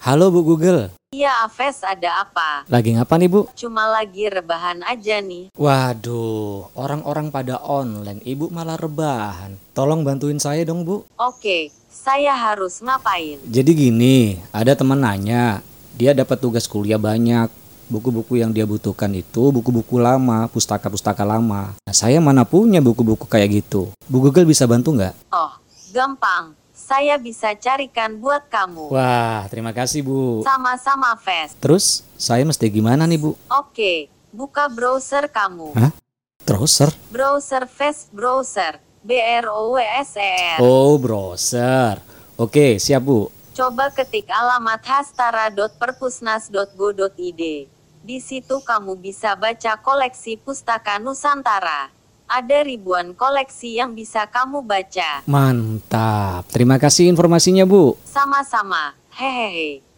Halo Bu Google, Iya, Aves, ada apa? lagi ngapa nih Bu? Cuma lagi rebahan aja nih. Waduh, orang-orang pada online, Ibu malah rebahan. Tolong bantuin saya dong Bu. Oke, saya harus ngapain? Jadi gini, ada teman nanya, dia dapat tugas kuliah banyak. Buku-buku yang dia butuhkan itu buku-buku lama, pustaka-pustaka lama. Nah, saya mana punya buku-buku kayak gitu. Bu Google bisa bantu nggak? Oh, gampang. Saya bisa carikan buat kamu. Wah, terima kasih Bu. Sama-sama, Ves. Terus, saya mesti gimana nih Bu? Oke, buka browser kamu. Hah? Browser? Browser Face Browser. B-R-O-W-S-E-R. Oh, browser. Oke, siap Bu. Coba ketik alamat hastara.perpusnas.go.id. Di situ kamu bisa baca koleksi pustaka Nusantara. Ada ribuan koleksi yang bisa kamu baca. Mantap. Terima kasih informasinya, Bu. Sama-sama. Hehehe.